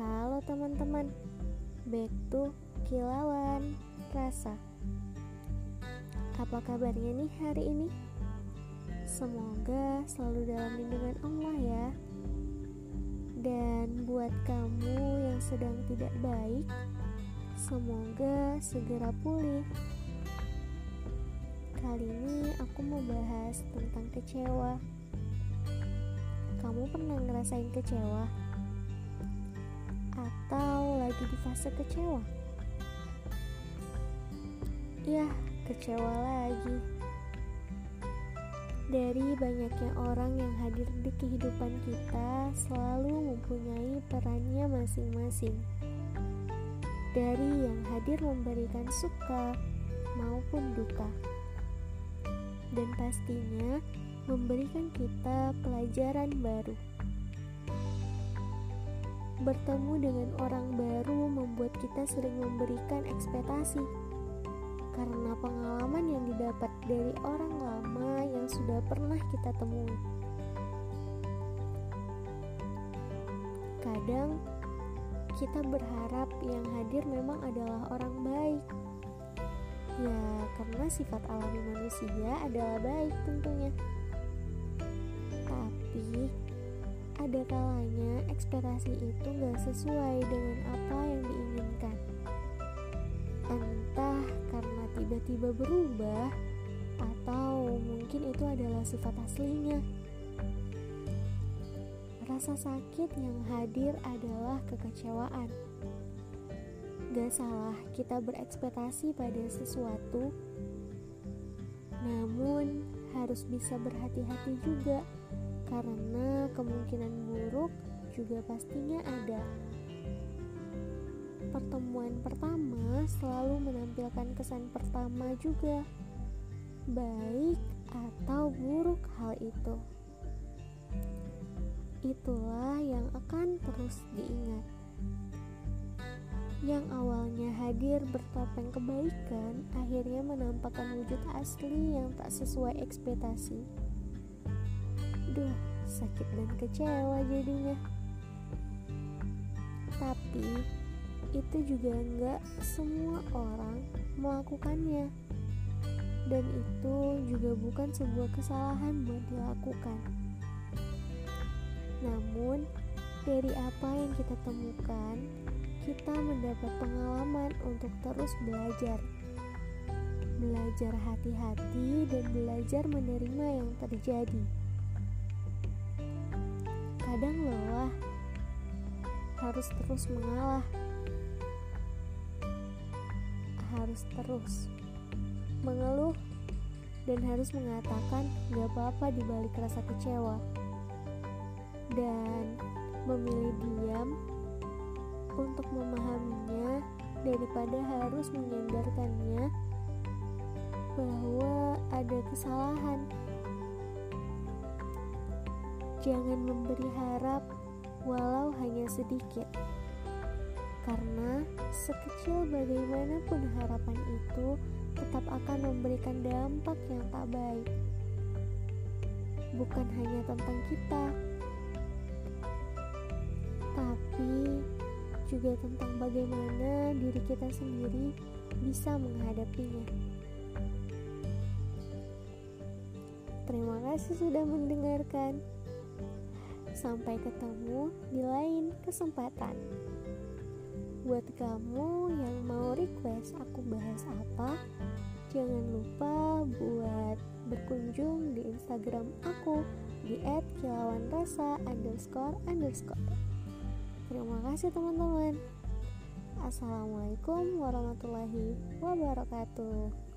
Halo teman-teman, back to Kilauan Rasa. Apa kabarnya nih hari ini? Semoga selalu dalam lindungan Allah ya. Dan buat kamu yang sedang tidak baik, semoga segera pulih. Kali ini aku mau bahas tentang kecewa. Kamu pernah ngerasain kecewa? Atau lagi di fase kecewa? Ya, kecewa lagi. Dari banyaknya orang yang hadir di kehidupan kita selalu mempunyai perannya masing-masing. Dari yang hadir memberikan suka maupun duka dan pastinya memberikan kita pelajaran baru. Bertemu dengan orang baru membuat kita sering memberikan ekspektasi karena pengalaman yang didapat dari orang lama yang sudah pernah kita temui. Kadang kita berharap yang hadir memang adalah orang baik Ya, karena sifat alami manusia adalah baik tentunya. Tapi, ada kalanya ekspektasi itu gak sesuai dengan apa yang diinginkan. Entah karena tiba-tiba berubah, atau mungkin itu adalah sifat aslinya. Rasa sakit yang hadir adalah kekecewaan Gak salah kita berekspektasi pada sesuatu, namun harus bisa berhati-hati juga karena kemungkinan buruk juga pastinya ada. Pertemuan pertama selalu menampilkan kesan pertama juga, baik atau buruk hal itu. Itulah yang akan terus diingat yang awalnya hadir bertopeng kebaikan akhirnya menampakkan wujud asli yang tak sesuai ekspektasi. Duh, sakit dan kecewa jadinya. Tapi itu juga enggak semua orang melakukannya. Dan itu juga bukan sebuah kesalahan buat dilakukan. Namun, dari apa yang kita temukan, kita mendapat pengalaman untuk terus belajar. Belajar hati-hati dan belajar menerima yang terjadi. Kadang lelah, harus terus mengalah. Harus terus mengeluh dan harus mengatakan gak apa-apa dibalik rasa kecewa. Dan memilih diam untuk memahaminya daripada harus menyandarkannya bahwa ada kesalahan. Jangan memberi harap walau hanya sedikit. Karena sekecil bagaimanapun harapan itu tetap akan memberikan dampak yang tak baik. Bukan hanya tentang kita, tapi juga tentang bagaimana diri kita sendiri bisa menghadapinya. Terima kasih sudah mendengarkan. Sampai ketemu di lain kesempatan. Buat kamu yang mau request aku bahas apa, jangan lupa buat berkunjung di Instagram aku di @kilauanrasa underscore underscore. Terima kasih teman-teman. Assalamualaikum warahmatullahi wabarakatuh.